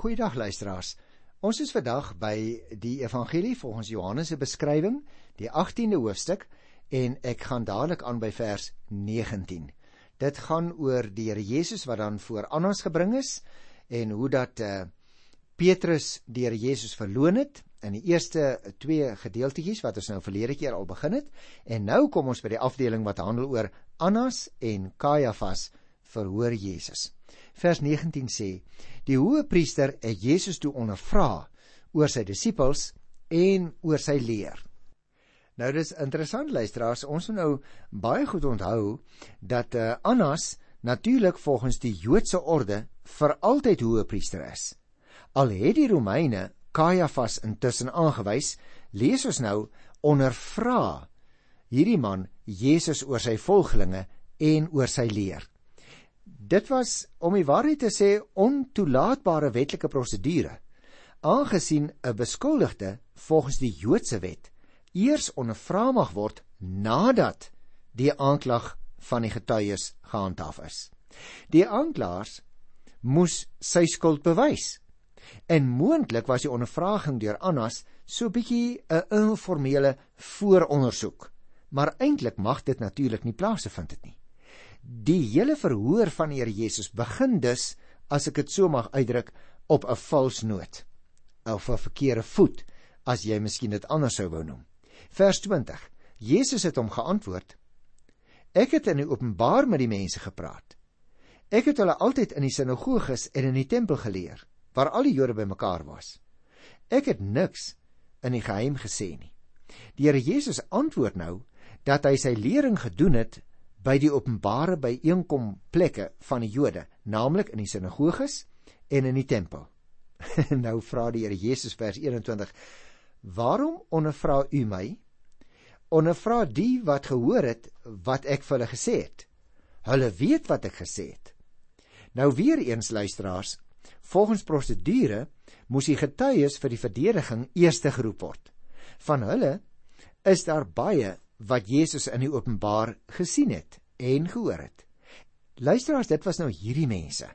Goeiedag luisteraars. Ons is vandag by die Evangelie volgens Johannes se beskrywing, die 18de hoofstuk en ek gaan dadelik aan by vers 19. Dit gaan oor die Here Jesus wat dan voor Annas gebring is en hoe dat uh, Petrus die Here Jesus verloon het in die eerste twee gedeeltetjies wat ons nou verlede keer al begin het en nou kom ons by die afdeling wat handel oor Annas en Kajafas verhoor Jesus. Vers 19 sê: Die hoëpriester het Jesus toe ondervra oor sy disippels en oor sy leer. Nou dis interessant luisteraars, ons moet nou baie goed onthou dat uh, Annas natuurlik volgens die Joodse orde vir altyd hoëpriester is. Al het die Romeine Kajafas intussen aangewys, lees ons nou ondervra hierdie man Jesus oor sy volgelinge en oor sy leer. Dit was om die waarheid te sê ontoelaatbare wetlike prosedure. Aangesien 'n beskuldigde volgens die Joodse wet eers ondervra mag word nadat die aanklag van die getuies gehandhaaf is. Die aanklaers moes sy skuld bewys. En moontlik was die ondervraging deur Annas so bietjie 'n informele voorondersoek, maar eintlik mag dit natuurlik nie plaasvind het nie. Die hele verhoor van die Here Jesus begin dus, as ek dit so mag uitdruk, op 'n vals noot of 'n verkeerde voet, as jy miskien dit anders sou wou noem. Vers 20. Jesus het hom geantwoord: Ek het in die openbaar met die mense gepraat. Ek het hulle altyd in die sinagoges en in die tempel geleer, waar al die Jode bymekaar was. Ek het niks in die geheim gesê nie. Die Here Jesus antwoord nou dat hy sy lering gedoen het by die openbare byeenkom plekke van die Jode, naamlik in die sinagoges en in die tempel. nou vra die Here Jesus vers 21: "Waarom ondervra u my? Ondervra die wat gehoor het wat ek vir hulle gesê het. Hulle weet wat ek gesê het." Nou weer eens luisteraars, volgens prosedure moes die getuies vir die verdediging eers geroep word. Van hulle is daar baie wat Jesus in die openbaar gesien het en gehoor het. Luisteraars, dit was nou hierdie mense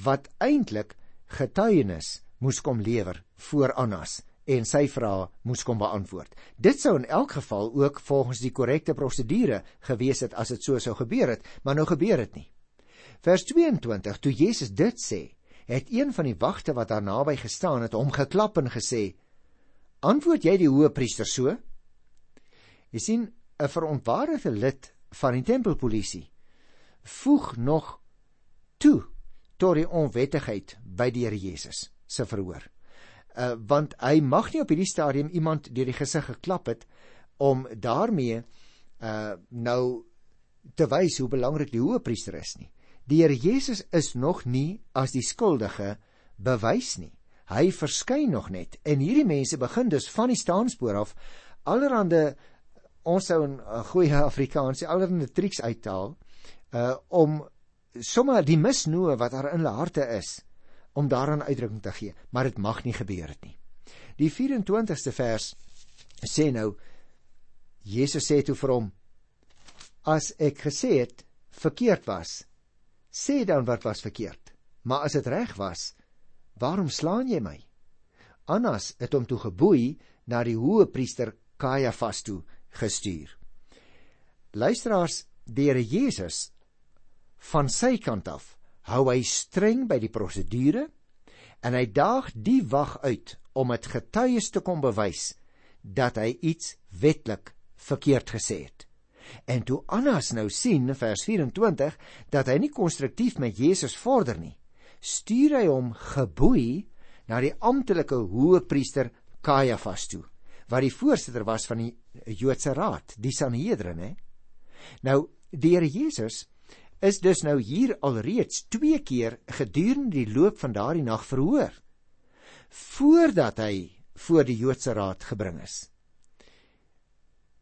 wat eintlik getuienis moes kom lewer voor Annas en sy vrae moes kom beantwoord. Dit sou in elk geval ook volgens die korrekte prosedure gewees het as dit so sou gebeur het, maar nou gebeur dit nie. Vers 22: Toe Jesus dit sê, het een van die wagte wat daar naby gestaan het, hom geklap en gesê: "Antwoord jy die hoëpriester so?" Jy sien, 'n verontwaardigde lid van die tempelpolisie voeg nog toe tot die onwettigheid by die Here Jesus se verhoor. Uh want hy mag nie op hierdie stadium iemand deur die gesig geklap het om daarmee uh nou te wys hoe belangrik die hoëpriester is nie. Die Here Jesus is nog nie as die skuldige bewys nie. Hy verskyn nog net en hierdie mense begin dus van die staanspoor af allerhande ons sou 'n goeie Afrikaans sê allerlei triks uithaal uh om sommer die misnoë wat daar in hulle harte is om daaraan uitdrukking te gee, maar dit mag nie gebeur het nie. Die 24ste vers sê nou Jesus sê toe vir hom as ek gesê het verkeerd was, sê dan wat was verkeerd. Maar as dit reg was, waarom slaan jy my? Annas het hom toe geboei na die hoë priester Kajafas toe gestuur. Luisteraars, die Here Jesus van sy kant af hou hy streng by die prosedure en hy daag die wag uit om dit getuies te kom bewys dat hy iets wetlik verkeerd gesê het. En toe Annas nou sien vers 24 dat hy nie konstruktief met Jesus vorder nie, stuur hy hom geboei na die amptelike hoëpriester Kajafas toe wat die voorsitter was van die Joodse Raad, die Sanhedrin, hè. Nou, die Here Jesus is dus nou hier alreeds twee keer gedurende die loop van daardie nag verhoor voordat hy voor die Joodse Raad gebring is.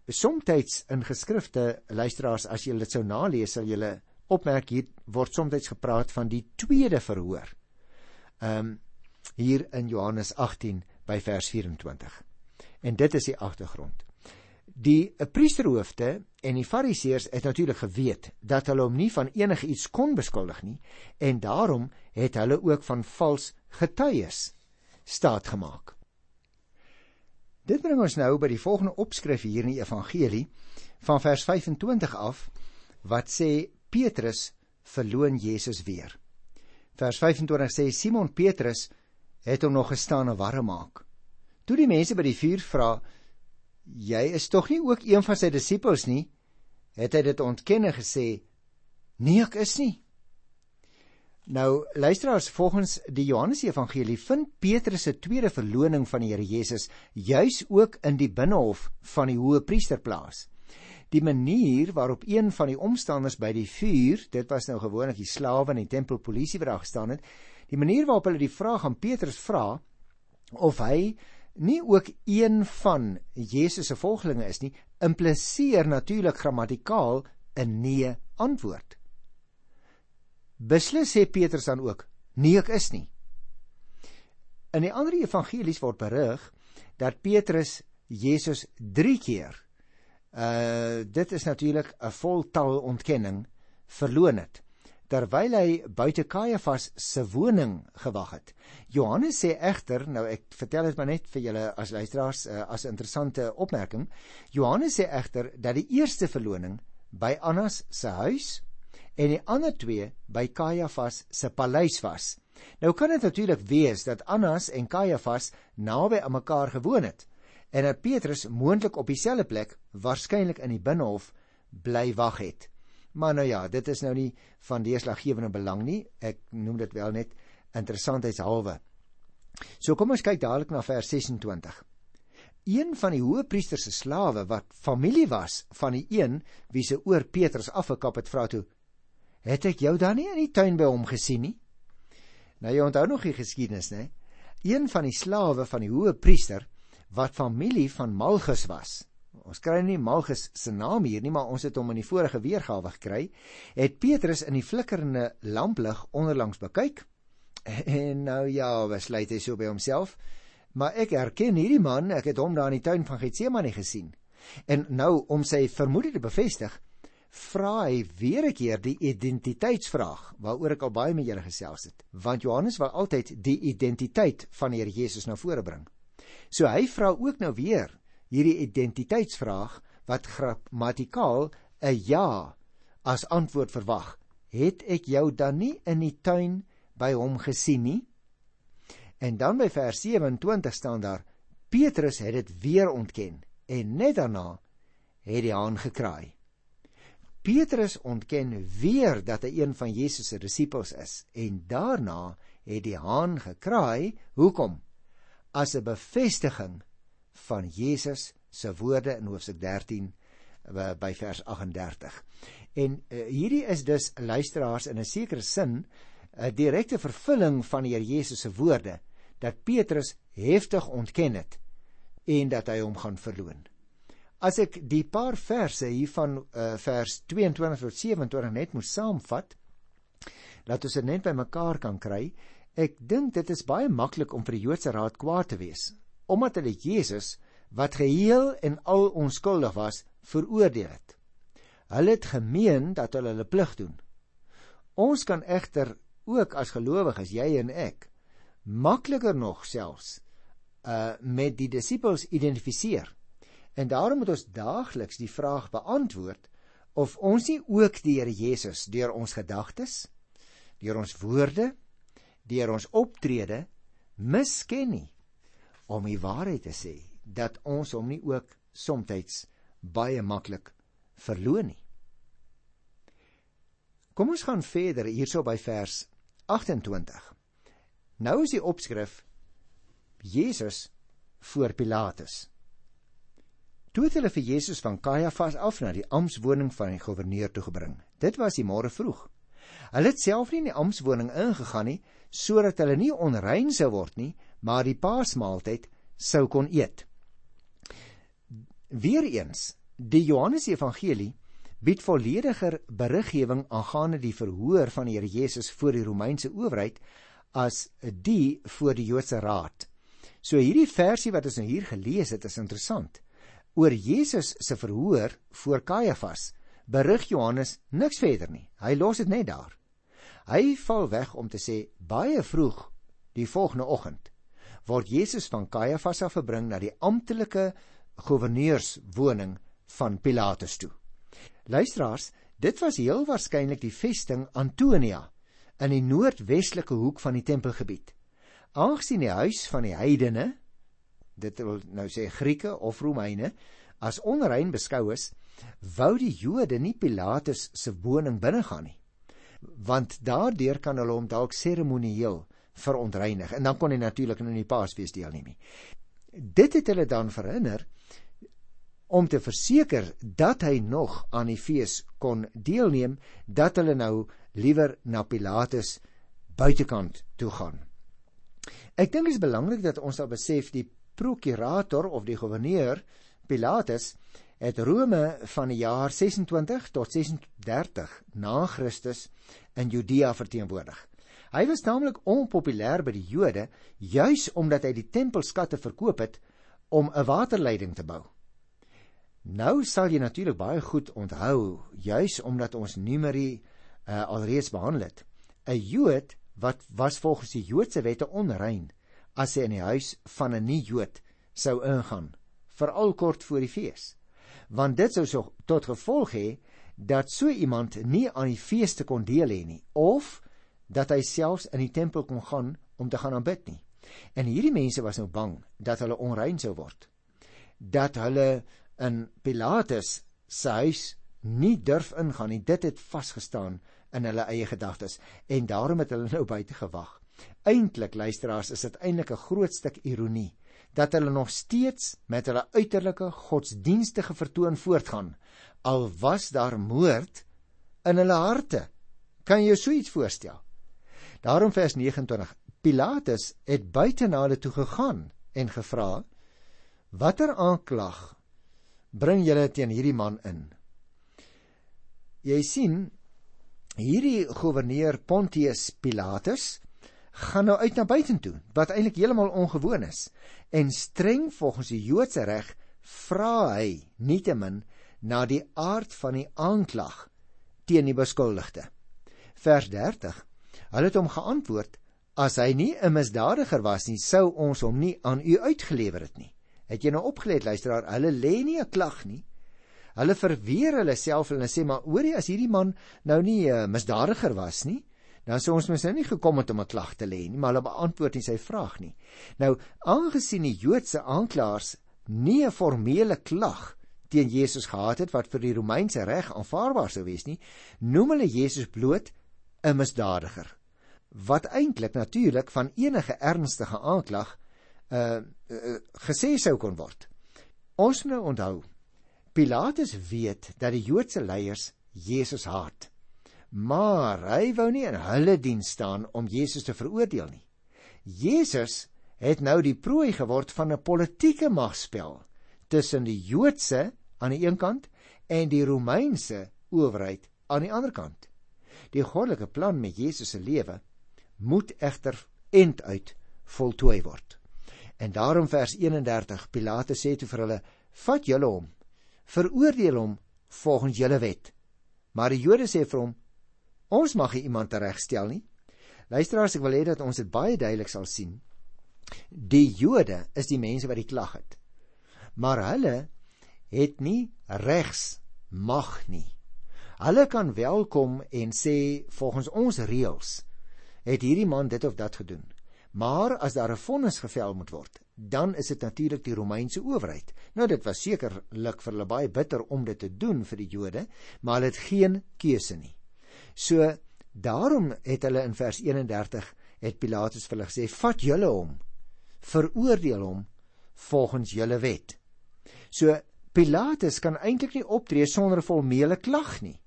Somstyds in geskrifte luisteraars as jy dit sou nalees sal jy opmerk hier word somstyds gepraat van die tweede verhoor. Ehm um, hier in Johannes 18 by vers 24. En dit is die agtergrond. Die priesterhoofde en die fariseërs het natuurlik geweet dat hulle hom nie van enige iets kon beskuldig nie en daarom het hulle ook van vals getuies staat gemaak. Dit bring ons nou by die volgende opskrif hier in die evangelie van vers 25 af wat sê Petrus verloon Jesus weer. Vers 25 sê Simon Petrus het hom nog gestaan en warm maak. Toe die mense by die vuur vra jy is tog nie ook een van sy disippels nie, het hy dit ontken en gesê: "Nee, ek is nie." Nou, luisteraars, volgens die Johannes Evangelie vind Petrus se tweede verloning van die Here Jesus juis ook in die binnehof van die hoë priesterplaas. Die manier waarop een van die omstanders by die vuur, dit was nou gewoonlik die slawe en die tempelpolisie wat daar gestaan het, die manier waarop hulle die vraag aan Petrus vra of hy nie ook een van Jesus se volgelinge is nie, impliseer natuurlik grammatikaal 'n nee antwoord. Beslis sê Petrus dan ook: "Nee, ek is nie." In die ander evangelies word berig dat Petrus Jesus 3 keer uh dit is natuurlik 'n voltal ontkenning verloon het terwyl hy buite Kajafas se woning gewag het. Johannes sê egter, nou ek vertel dit maar net vir julle as luisteraars uh, as 'n interessante opmerking. Johannes sê egter dat die eerste verloning by Annas se huis en die ander twee by Kajafas se paleis was. Nou kan dit natuurlik wees dat Annas en Kajafas naby aan mekaar gewoon het en dat Petrus moontlik op dieselfde plek waarskynlik in die binnehof bly wag het. Maar nou ja, dit is nou nie van deurslaggewende belang nie. Ek noem dit wel net interessantheidshalwe. So kom ons kyk dadelik na vers 26. Een van die hoëpriester se slawe wat familie was van die een wie se oor Petrus afgekap het, vra toe: "Het ek jou dan nie in die tuin by hom gesien nie?" Nou jy onthou nog die geskiedenis, né? Een van die slawe van die hoëpriester wat familie van Malchus was, Ons kry nie Malchus se naam hier nie, maar ons het hom in die vorige weergawe gekry. Het Petrus in die flikkerende lamplig onderlangs bekyk. En nou ja, besluit hy so by homself, maar ek herken hierdie man, ek het hom daar in die tuin van Getsemane gesien. En nou om sy vermoede te bevestig, vra hy weer 'n keer die identiteitsvraag waaroor ek al baie met julle gesels het, want Johannes wil altyd die identiteit van die Here Jesus na vore bring. So hy vra ook nou weer hierdie identiteitsvraag wat grammatikaal 'n ja as antwoord verwag. Het ek jou dan nie in die tuin by hom gesien nie? En dan by vers 27 staan daar: Petrus het dit weer ontken en net daarna het die haan gekraai. Petrus ontken weer dat hy een van Jesus se disippels is en daarna het die haan gekraai. Hoekom? As 'n bevestiging van Jesus se woorde in hoofstuk 13 eh, by vers 38. En uh, hierdie is dus luisteraars in 'n sekere sin 'n direkte vervulling van die Here Jesus se woorde dat Petrus heftig ontken het en dat hy hom gaan verloon. As ek die paar verse hier van uh, vers 22 tot 27 net moet saamvat, laat ons dit net by mekaar kan kry. Ek dink dit is baie maklik om vir die Joodse raad kwaad te wees omdat hulle Jesus wat geheel en al onskuldig was, veroordeel het. Hulle het gemeen dat hulle hulle plig doen. Ons kan egter ook as gelowiges, jy en ek, makliker nog selfs uh met die disippels identifiseer. En daarom moet ons daagliks die vraag beantwoord of ons nie ook die Here Jesus deur ons gedagtes, deur ons woorde, deur ons optrede misken nie om die waarheid te sê dat ons hom nie ook soms baie maklik verloon nie. Kom ons gaan verder hierso by vers 28. Nou is die opskrif Jesus voor Pilatus. Toe het hulle vir Jesus van Kajafas af na die amptswoning van die goewerneur toe gebring. Dit was die môre vroeg. Hulle het self nie in die amptswoning ingegaan nie sodat hulle nie onrein sou word nie, maar die Paasmaaltyd sou kon eet. Weereens, die Johannes Evangelie bied vollediger beriggewing aangaande die verhoor van die Here Jesus voor die Romeinse owerheid as die voor die Joodse raad. So hierdie versie wat ons nou hier gelees het, is interessant. Oor Jesus se verhoor voor Kajafas berig Johannes niks verder nie. Hy los dit net daar. Hy val weg om te sê baie vroeg die volgende oggend word Jesus van Kajafas af gebring na die amptelike goewerneurswoning van Pilatus toe. Luisteraars, dit was heel waarskynlik die vesting Antonia in die noordwestelike hoek van die tempelgebied. Aangesien die huis van die heidene, dit wil nou sê Grieke of Romeine, as onrein beskou is, wou die Jode nie Pilatus se woning binnegaan nie. Want daardeur kan hulle hom dalk seremonieel verontreinig en dan kon hy natuurlik in die Paasfees deelneem nie. Dit het hulle dan verhinder om te verseker dat hy nog aan die fees kon deelneem dat hulle nou liewer na Pilatus buitekant toe gaan. Ek dink dit is belangrik dat ons daar besef die prokurator of die goewerneur Pilatus het Rome van die jaar 26 tot 36 na Christus in Judea verteenwoordig. Hy was naamlik onpopulêr by die Jode juis omdat hy die tempelskatte verkoop het om 'n waterleiding te bou. Nou sal jy natuurlik baie goed onthou juis omdat ons Numeri uh, alreeds behandel het. 'n Jood wat was volgens die Joodse wette onrein as hy in die huis van 'n nie-Jood sou ingaan, veral kort voor die fees. Want dit sou so tot gevolg hê dat so iemand nie aan die feeste kon deel hê nie of dat hy selfs in die tempel kon gaan om te gaan aanbid nie. En hierdie mense was nou bang dat hulle onrein sou word. Dat hulle in Pilatus se huis nie durf ingaan nie. Dit het vasgestaan in hulle eie gedagtes en daarom het hulle nou buite gewag. Eintlik luisteraars is dit eintlik 'n groot stuk ironie dat hulle nog steeds met hulle uiterlike godsdienstige vertoon voortgaan al was daar moord in hulle harte. Kan jy so iets voorstel? Daarom vers 29. Pilatus het buite na hulle toe gegaan en gevra: "Watter aanklag bring julle teen hierdie man in?" Jy sien, hierdie goewerneur Pontius Pilatus gaan nou uit na buitentoe wat eintlik heeltemal ongewoon is en streng volgens die Joodse reg vra hy nietemin na die aard van die aanklag teen die beskuldigde. Vers 30. Hulle het hom geantwoord: As hy nie 'n misdadiger was nie, sou ons hom nie aan u uitgelewer het nie. Het jy nou opgelet luisteraar, hulle lê nie 'n klag nie. Hulle verweer hulle self en hulle sê maar hoorie as hierdie man nou nie 'n uh, misdadiger was nie, dan sou ons mens nou nie gekom het om 'n klag te lê nie, maar hulle beantwoord nie sy vraag nie. Nou, aangesien die Joodse aanklaers nie 'n formele klag teen Jesus gehad het wat vir die Romeinse reg aanvaarbaar sou wees nie, noem hulle Jesus bloot 'n misdadiger. Wat eintlik natuurlik van enige ernstige aanklag uh, uh gesê sou kon word. Ons moet nou onthou Pilatus weet dat die Joodse leiers Jesus haat. Maar hy wou nie in hulle diens staan om Jesus te veroordeel nie. Jesus het nou die prooi geword van 'n politieke magspel tussen die Joodse aan die een kant en die Romeinse owerheid aan die ander kant. Die goddelike plan met Jesus se lewe moet egter end uit voltooi word. En daarom vers 31 Pilate sê toe vir hulle: "Vat julle hom veroordeel hom volgens julle wet. Maar die Jode sê vir hom: Ons mag nie iemand regstel nie. Luisteraars, ek wil hê dat ons dit baie duidelik sal sien. Die Jode is die mense wat die klag het. Maar hulle het nie regs mag nie. Hulle kan welkom en sê volgens ons reëls het hierdie man dit of dat gedoen. Maar as daar 'n vonnis gevel moet word, dan is dit natuurlik die Romeinse owerheid. Nou dit was sekerlik vir hulle baie bitter om dit te doen vir die Jode, maar hulle het geen keuse nie. So daarom het hulle in vers 31 het Pilatus vir hulle gesê: "Vat julle hom, veroordeel hom volgens julle wet." So Pilatus kan eintlik nie optree sonder 'n formele klag nie.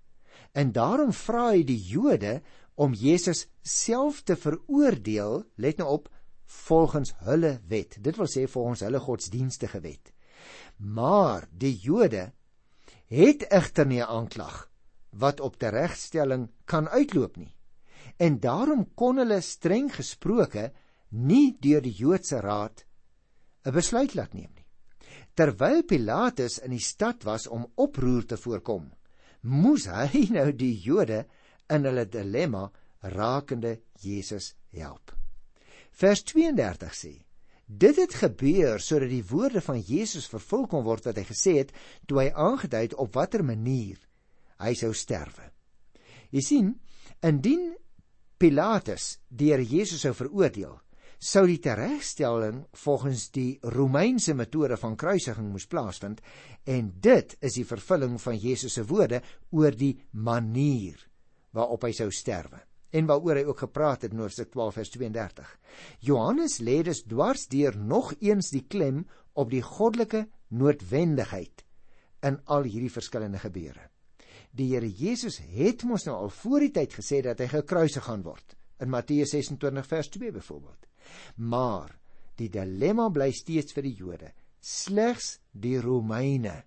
En daarom vra hy die Jode om Jesus self te veroordeel, let nou op, volgens hulle wet. Dit wil sê volgens hulle godsdienstige wet. Maar die Jode het egter nie 'n aanklag wat op teregstelling kan uitloop nie. En daarom kon hulle streng gesproke nie deur die Joodse raad 'n besluit laat neem nie. Terwyl Pilatus in die stad was om oproer te voorkom, moes hy nou die Jode in hulle dilemma rakende Jesus help. Vers 32 sê: Dit het gebeur sodat die woorde van Jesus vervul kon word wat hy gesê het toe hy aangedui het op watter manier hy sou sterwe. Jy sien, indien Pilatus deur Jesus sou veroordeel, sou die teregstelling volgens die Romeinse metode van kruisiging moes plaasvind en dit is die vervulling van Jesus se woorde oor die manier waarop hy sou sterwe en waaroor hy ook gepraat het in Hoofstuk 12 vers 32. Johannes lê dus dwars deur nog eens die klem op die goddelike noodwendigheid in al hierdie verskillende gebeure. Die Here Jesus het mos nou al voor die tyd gesê dat hy gekruisig gaan word in Matteus 26 vers 2 byvoorbeeld. Maar die dilemma bly steeds vir die Jode. Slegs die Romeine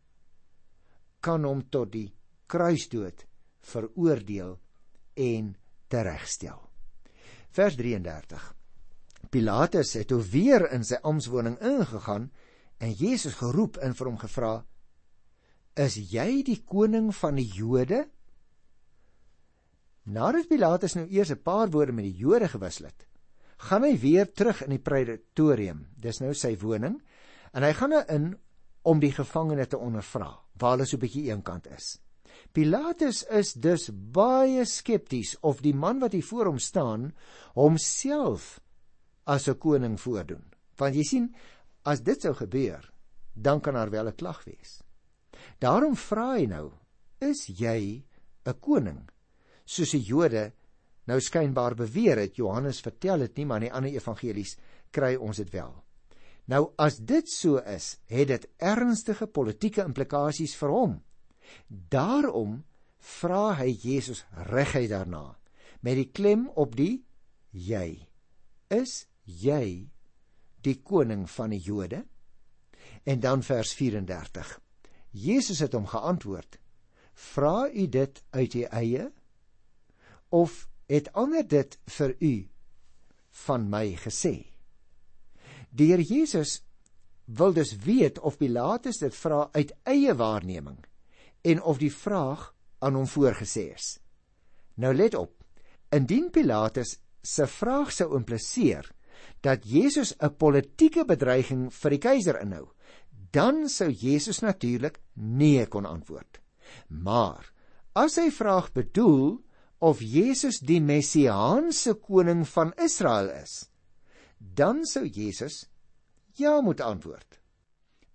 kan hom tot die kruisdood veroordeel en teregstel. Vers 33. Pilatus het toe weer in sy amptswoning ingegaan en Jesus geroep en vir hom gevra: "Is jy die koning van die Jode?" Nadat Pilatus nou eers 'n paar woorde met die Jode gewissel het, gaan hy weer terug in die praetorium. Dis nou sy woning en hy gaan nou in om die gevangene te ondervra, waar hulle so 'n bietjie eenkant is. Pilatus is dus baie skepties of die man wat hier voor hom staan homself as 'n koning voordoen. Want jy sien, as dit sou gebeur, dan kan daar wel 'n klag wees. Daarom vra hy nou: "Is jy 'n koning?" Soos die Jode nou skynbaar beweer het Johannes vertel dit nie maar in die ander evangelies kry ons dit wel. Nou as dit so is, het dit ernstige politieke implikasies vir hom. Daarom vra hy Jesus reguit daarna met die klem op die jy. Is jy die koning van die Jode? En dan vers 34. Jesus het hom geantwoord: Vra u dit uit u eie of het ander dit vir u van my gesê. Die Here Jesus wil dus weet of Pilatus dit vra uit eie waarneming en of die vraag aan hom voorgesê is. Nou let op. Indien Pilatus se vraag sou impliseer dat Jesus 'n politieke bedreiging vir die keiser inhou, dan sou Jesus natuurlik nee kon antwoord. Maar as hy vraag bedoel of Jesus die messiaanse koning van Israel is, dan sou Jesus ja moet antwoord.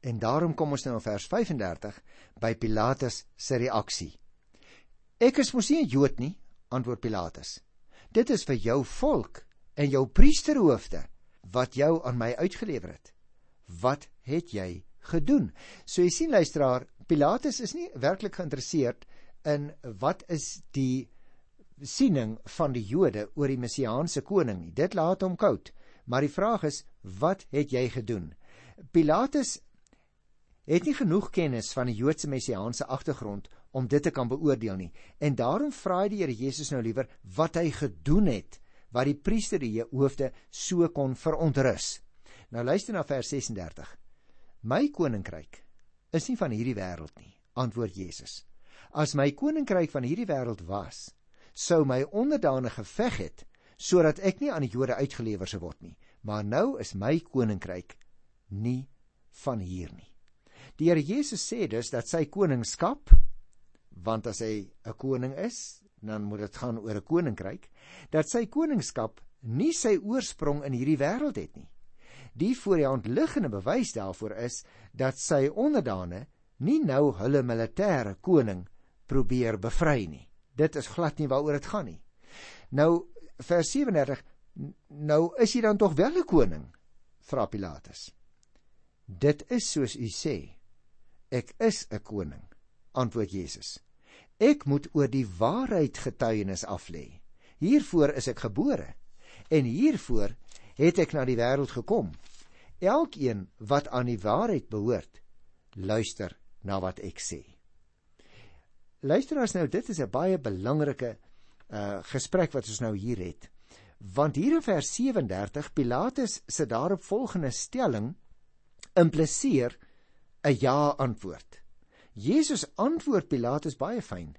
En daarom kom ons nou in vers 35 by Pilatus se reaksie. Ek is mos nie 'n Jood nie, antwoord Pilatus. Dit is vir jou volk en jou priesterhoofde wat jou aan my uitgelewer het. Wat het jy gedoen? So jy sien luisteraar, Pilatus is nie werklik geïnteresseerd in wat is die siening van die Jode oor die messiaanse koning nie. Dit laat hom koud. Maar die vraag is, wat het jy gedoen? Pilatus het nie genoeg kennis van die Joodse messiaanse agtergrond om dit te kan beoordeel nie. En daarom vra hy die Here Jesus nou liewer wat hy gedoen het wat die priester die hoofde so kon verontrus. Nou luister na vers 36. My koninkryk is nie van hierdie wêreld nie, antwoord Jesus. As my koninkryk van hierdie wêreld was, sou my onderdane geveg het sodat ek nie aan die Jode uitgelewer sou word nie. Maar nou is my koninkryk nie van hier nie. Die Here Jesus sê dus dat sy koningskap want as hy 'n koning is, dan moet dit gaan oor 'n koninkryk, dat sy koningskap nie sy oorsprong in hierdie wêreld het nie. Die voor die hand liggende bewys daarvoor is dat sy onderdane nie nou hulle militêre koning probeer bevry nie. Dit is glad nie waaroor dit gaan nie. Nou vers 37 nou is jy dan tog wel 'n koning? vra Pilatus. Dit is soos u sê. Ek is 'n koning, antwoord Jesus. Ek moet oor die waarheid getuienis aflê. Hiervoor is ek gebore en hiervoor het ek na die wêreld gekom. Elkeen wat aan die waarheid behoort, luister na wat ek sê. Luisteraars nou, dit is 'n baie belangrike uh gesprek wat ons nou hier het. Want hier in vers 37 Pilatus se daarop volgende stelling impliseer 'n ja antwoord. Jesus antwoord Pilatus baie fyn.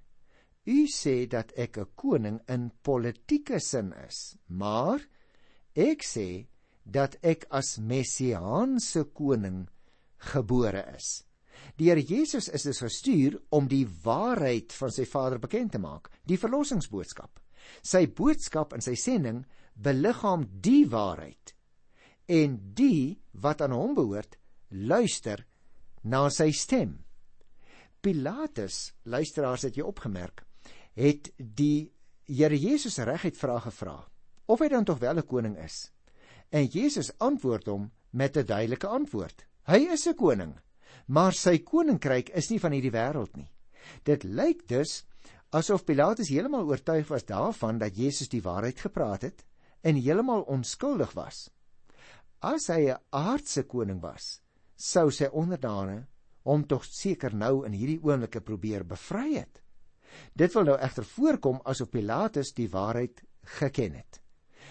U sê dat ek 'n koning in politieke sin is, maar ek sê dat ek as messiaanse koning gebore is. Die Here Jesus is dus gestuur om die waarheid van sy Vader bekend te maak, die verlossingsboodskap. Sy boodskap en sy sending beliggaam die waarheid. En die wat aan hom behoort, luister na sy stem. Pilatus, luisteraars het jy opgemerk, het die Here Jesus reguit vra gevra of hy dan tog wel 'n koning is. En Jesus antwoord hom met 'n duidelike antwoord. Hy is 'n koning, maar sy koninkryk is nie van hierdie wêreld nie. Dit lyk dus asof Pilatus heeltemal oortuig was daarvan dat Jesus die waarheid gepraat het en heeltemal onskuldig was. As hy 'n aardse koning was, sou sy onderdane hom tog seker nou in hierdie oomblikke probeer bevry het. Dit wil nou egter voorkom asof Pilatus die waarheid geken het.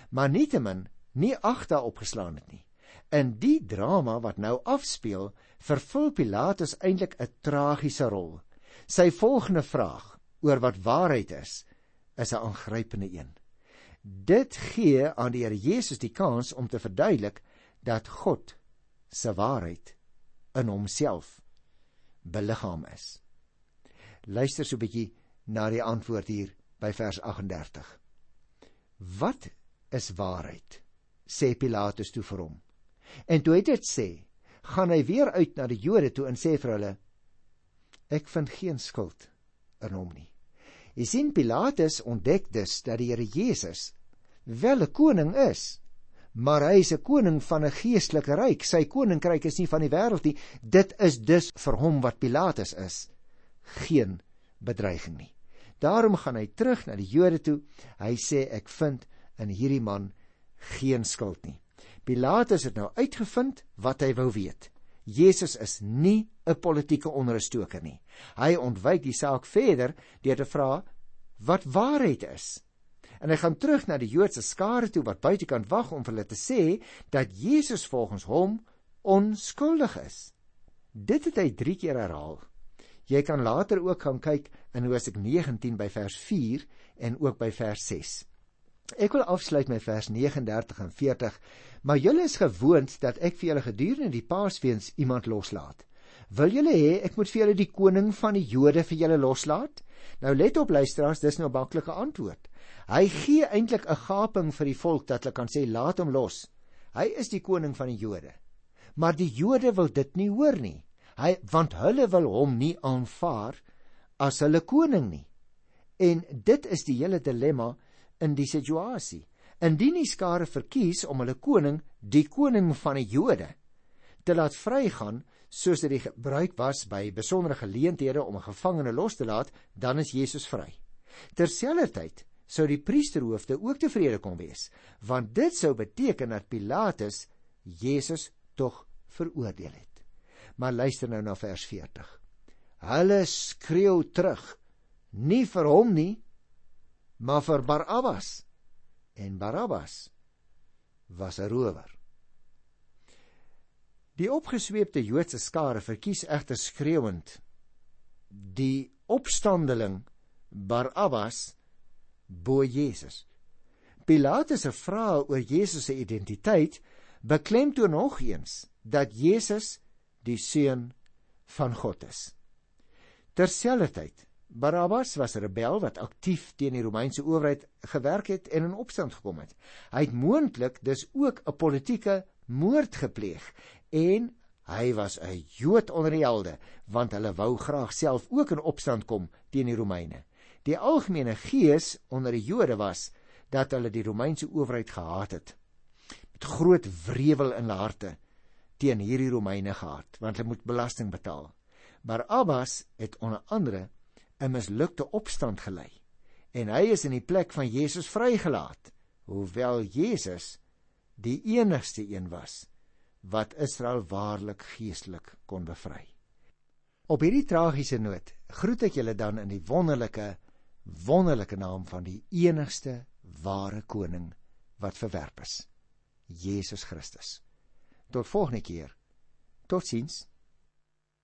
Maar nietemin nie agter opgeslaan het nie. In die drama wat nou afspeel, vervul Pilatus eintlik 'n tragiese rol. Sy volgende vraag oor wat waarheid is, is 'n aangrypende een. Dit gee aan die Here Jesus die kans om te verduidelik dat God se waarheid in homself beliggaam is. Luister so 'n bietjie na die antwoord hier by vers 38. Wat is waarheid? sê Pilatus toe vir hom. En toe hy dit sê, gaan hy weer uit na die Jode toe en sê vir hulle: Ek vind geen skuld in hom nie. Jy sien Pilatus ontdek dus dat die Here Jesus wel 'n koning is, maar hy is 'n koning van 'n geestelike ryk. Sy koninkryk is nie van die wêreld nie. Dit is dus vir hom wat Pilatus is, geen bedreiging nie. Daarom gaan hy terug na die Jode toe. Hy sê ek vind in hierdie man geen skuld nie. Pilatus het nou uitgevind wat hy wou weet. Jesus is nie 'n politieke onrustoker nie. Hy ontwyk die saak verder deur te vra wat waarheid is. En hy gaan terug na die Joodse skare toe wat buitekant wag om vir hulle te sê dat Jesus volgens hom onskuldig is. Dit het hy 3 keer herhaal. Jy kan later ook gaan kyk in Hosea 19 by vers 4 en ook by vers 6. Ek wil afsluit met vers 39 en 40. Maar julle is gewoond dat ek vir julle gedurende die Paasfees iemand loslaat. Wil julle hê ek moet vir julle die koning van die Jode vir julle loslaat? Nou let op luisteraars, dis nou 'n maklike antwoord. Hy gee eintlik 'n gaping vir die volk dat hulle kan sê laat hom los. Hy is die koning van die Jode. Maar die Jode wil dit nie hoor nie. Hy want hulle wil hom nie aanvaar as hulle koning nie. En dit is die hele dilemma in die situasie. Indien die skare verkies om hulle koning, die koning van die Jode, te laat vrygaan soos dit die gebruik was by besondere geleenthede om 'n gevangene los te laat, dan is Jesus vry. Terselfdertyd sou die priesterhoofde ook tevrede kon wees, want dit sou beteken dat Pilatus Jesus tog veroordeel het. Maar luister nou na vers 40. Hulle skreeu terug: Nie vir hom nie, maar vir Barabbas. En Barabbas was 'n rower. Die opgesweepte Joodse skare verkies egter skreeuend die opstandeling Barabbas bo Jesus. Pilatus se vrae oor Jesus se identiteit beklemtoon nog eens dat Jesus die seun van God is. Terselfdertyd Barabbas was 'n rebel wat aktief teen die Romeinse owerheid gewerk het en in opstand gekom het. Hy het moontlik dus ook 'n politieke moord gepleeg en hy was 'n Jood onder die helde want hulle wou graag self ook in opstand kom teen die Romeine. Die algemene gees onder die Jode was dat hulle die Romeinse owerheid gehaat het. Met groot wrevel in hulle harte teen hierdie Romeine gehad want hulle moet belasting betaal. Maar Abbas het onder andere 'n mislukte opstand gelei en hy is in die plek van Jesus vrygelaat hoewel Jesus die enigste een was wat Israel waarlik geestelik kon bevry. Op hierdie tragiese noot groet ek julle dan in die wonderlike wonderlike naam van die enigste ware koning wat verwerp is, Jesus Christus. Tot volgende keer. Totsiens.